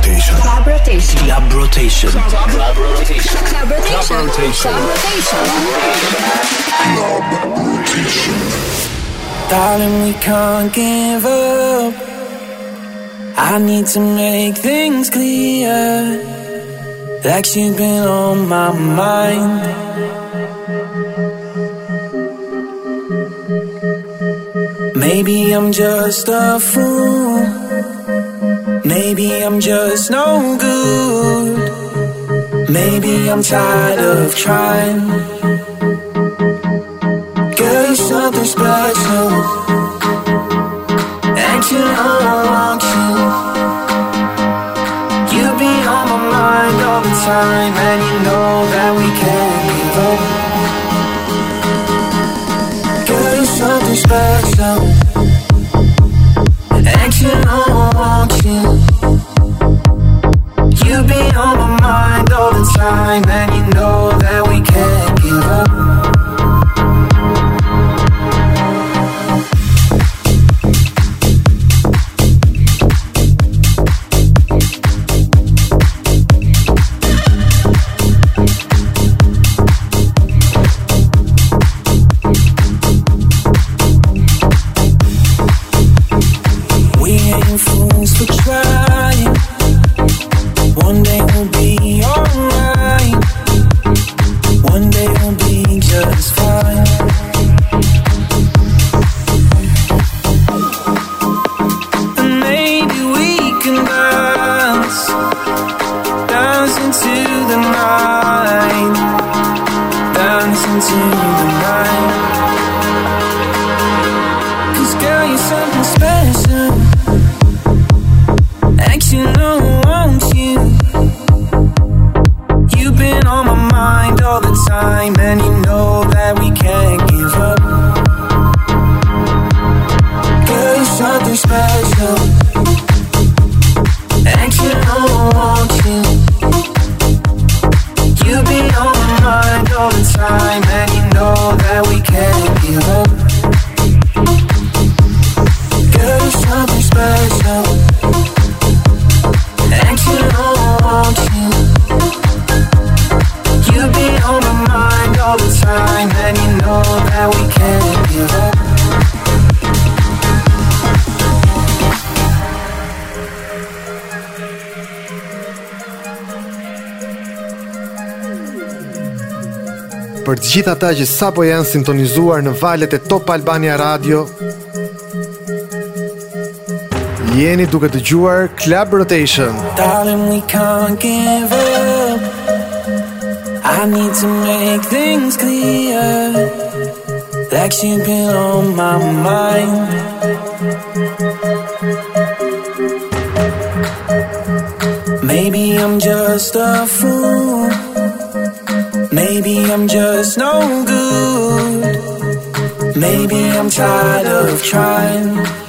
rotation. Club rotation. Club rotation. Club rotation. Club rotation. Club rotation. Club rotation. Darling, we can't give up. I need to make things clear. Like you've been on my mind. Maybe I'm just a fool. Maybe I'm just no good. Maybe I'm tired of trying. Girl, you're something special. And you know I want you. You be on my mind all the time, Day we'll be just të gjithë ata që sapo janë sintonizuar në valët e Top Albania Radio, jeni duke dëgjuar Club Rotation. Darling, we can't give up. I need to make things clear. Like you've been on my mind. Maybe I'm just a fool. I'm just no good. Maybe I'm tired of trying.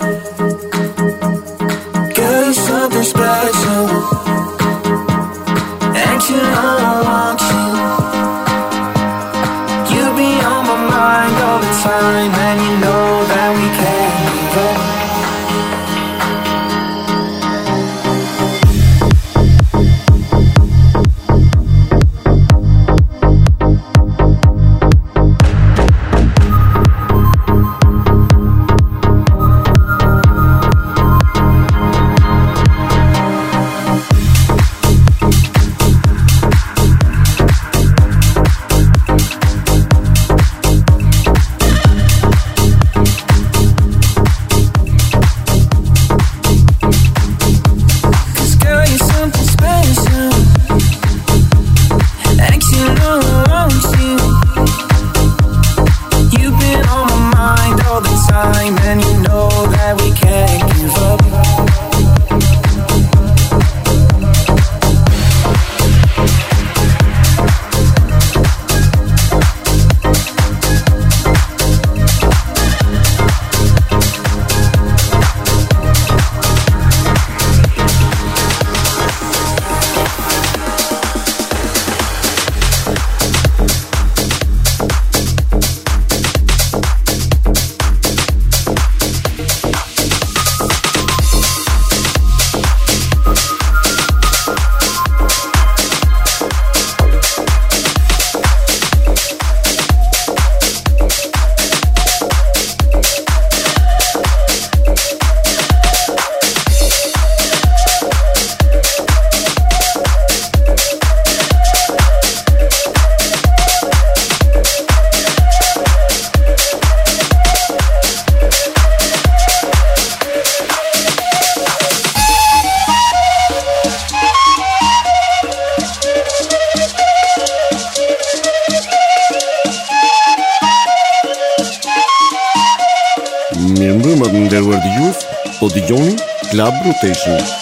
Mirëmbrëma të nderuar dëgjues, po dëgjoni Club Rotation.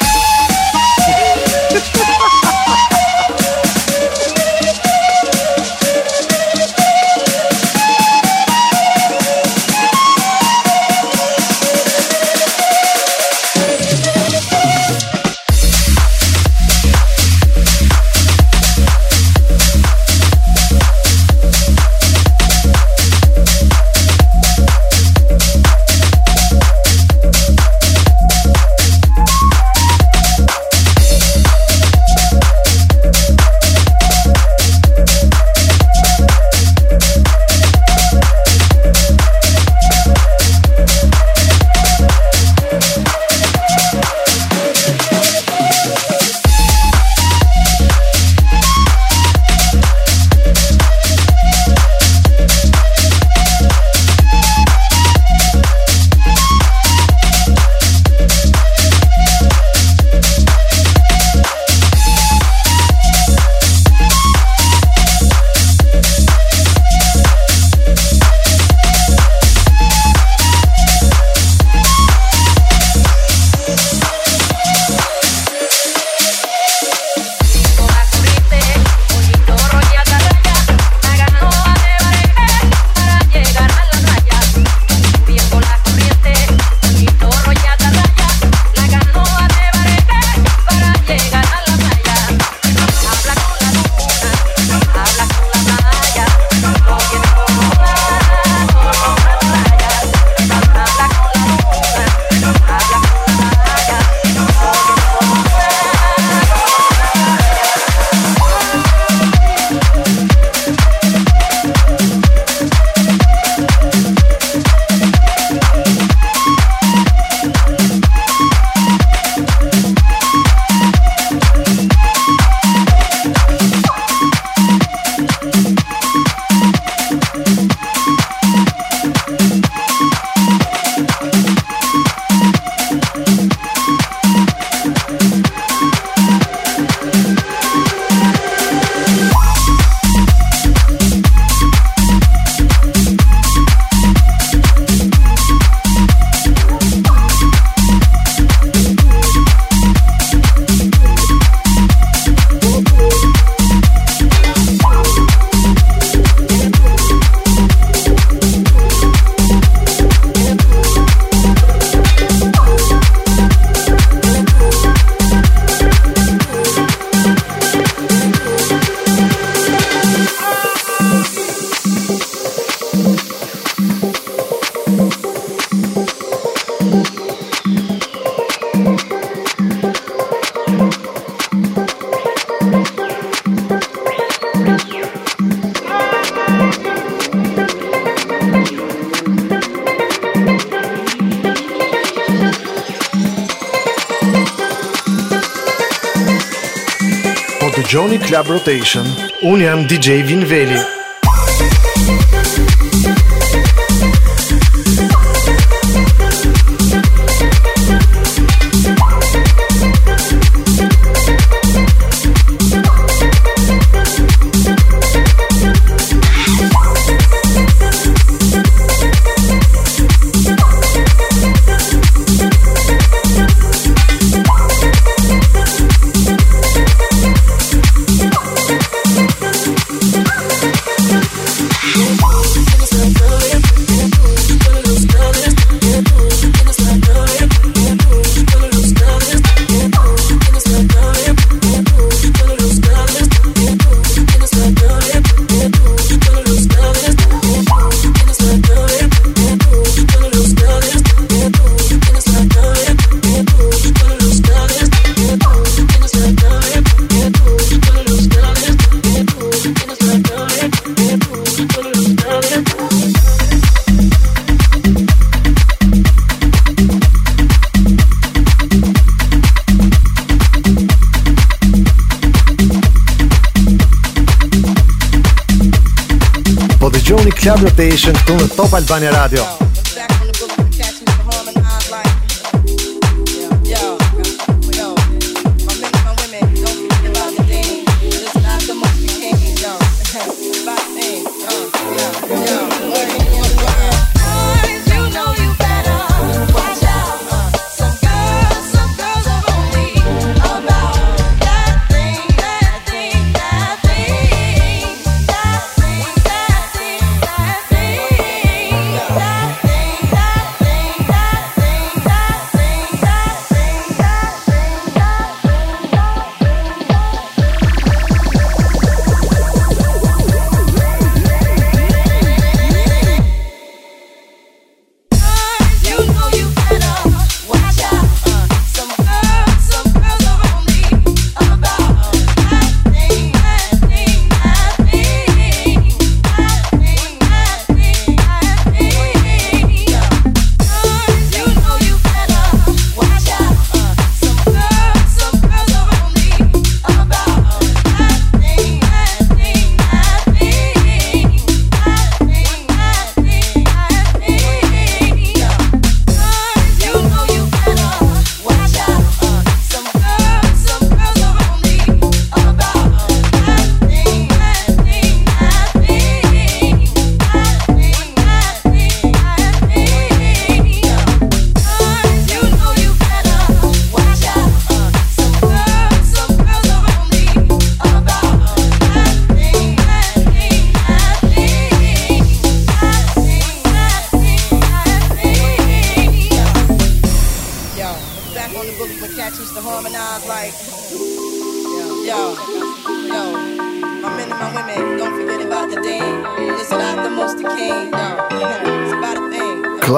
Club Rotation. Unë jam DJ Vinveli. Club Rotation këtu në Top Albania Radio.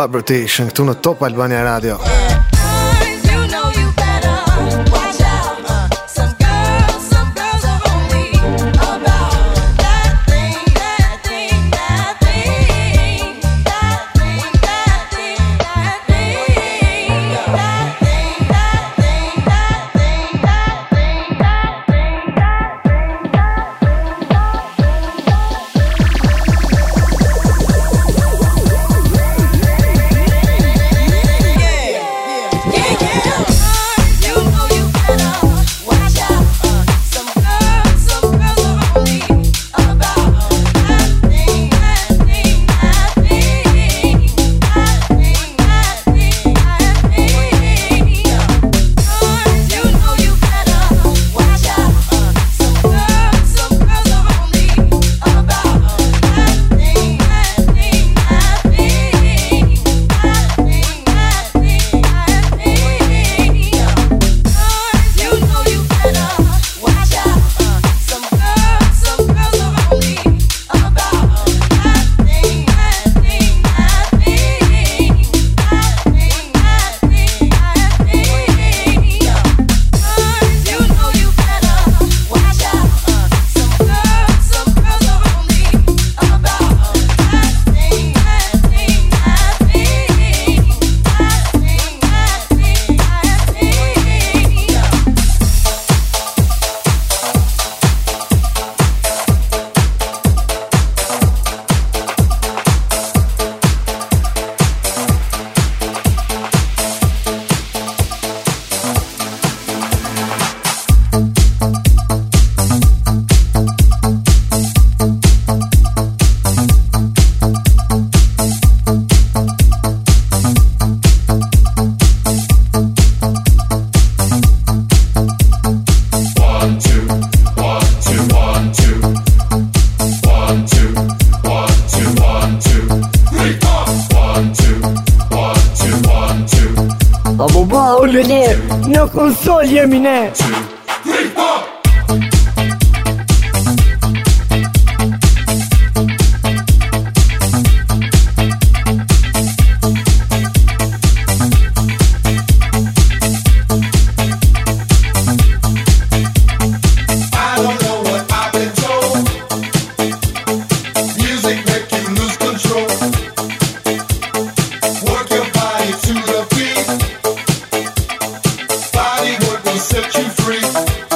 Celebrity shën këtu në Top Albania Radio. Hear me now. Música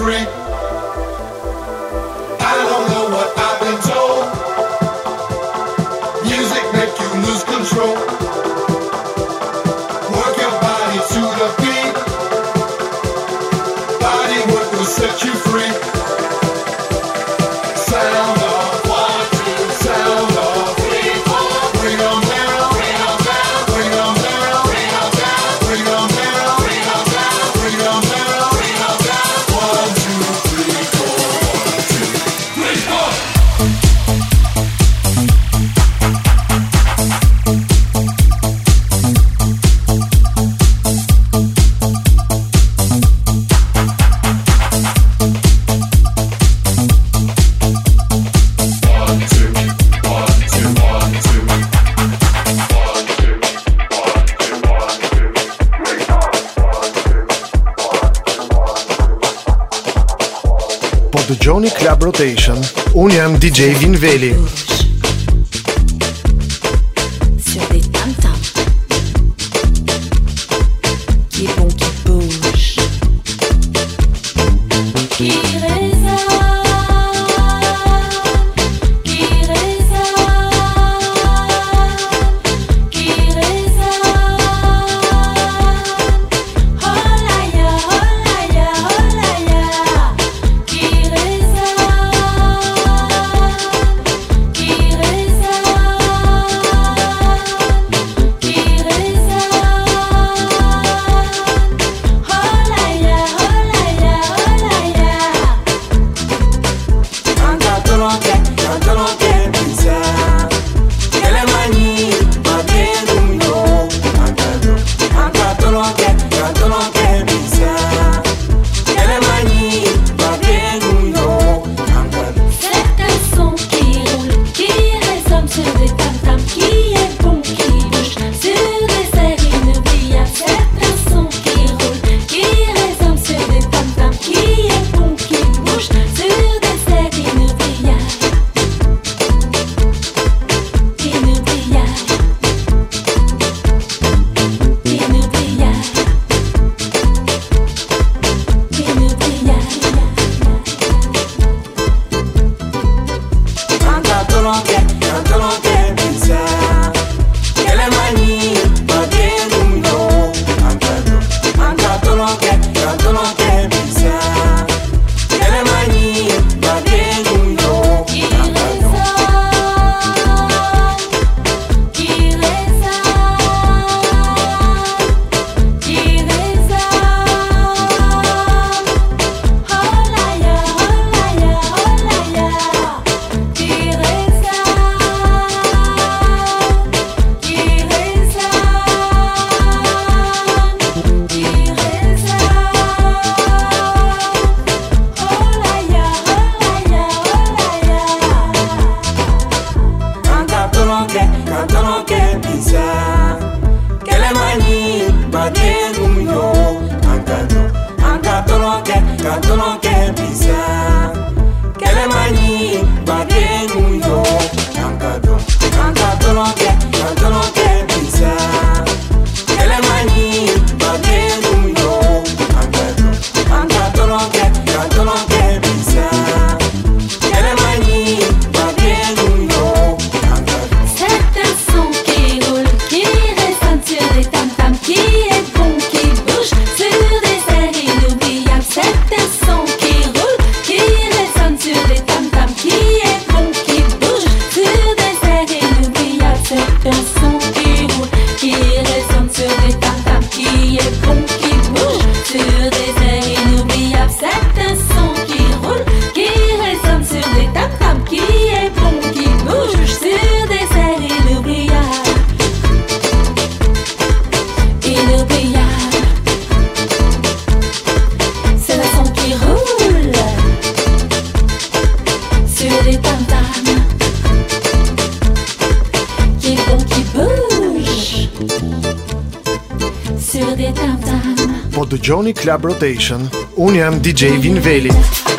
free. Station. Un jam DJ Vinveli. all. dëgjoni Club Rotation. Un jam DJ Vinveli.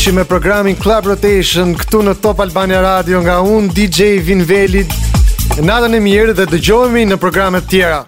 Ishim me programin Club Rotation këtu në Top Albania Radio nga unë DJ Vinveli. Natën e mirë dhe dëgjohemi në programe të tjera.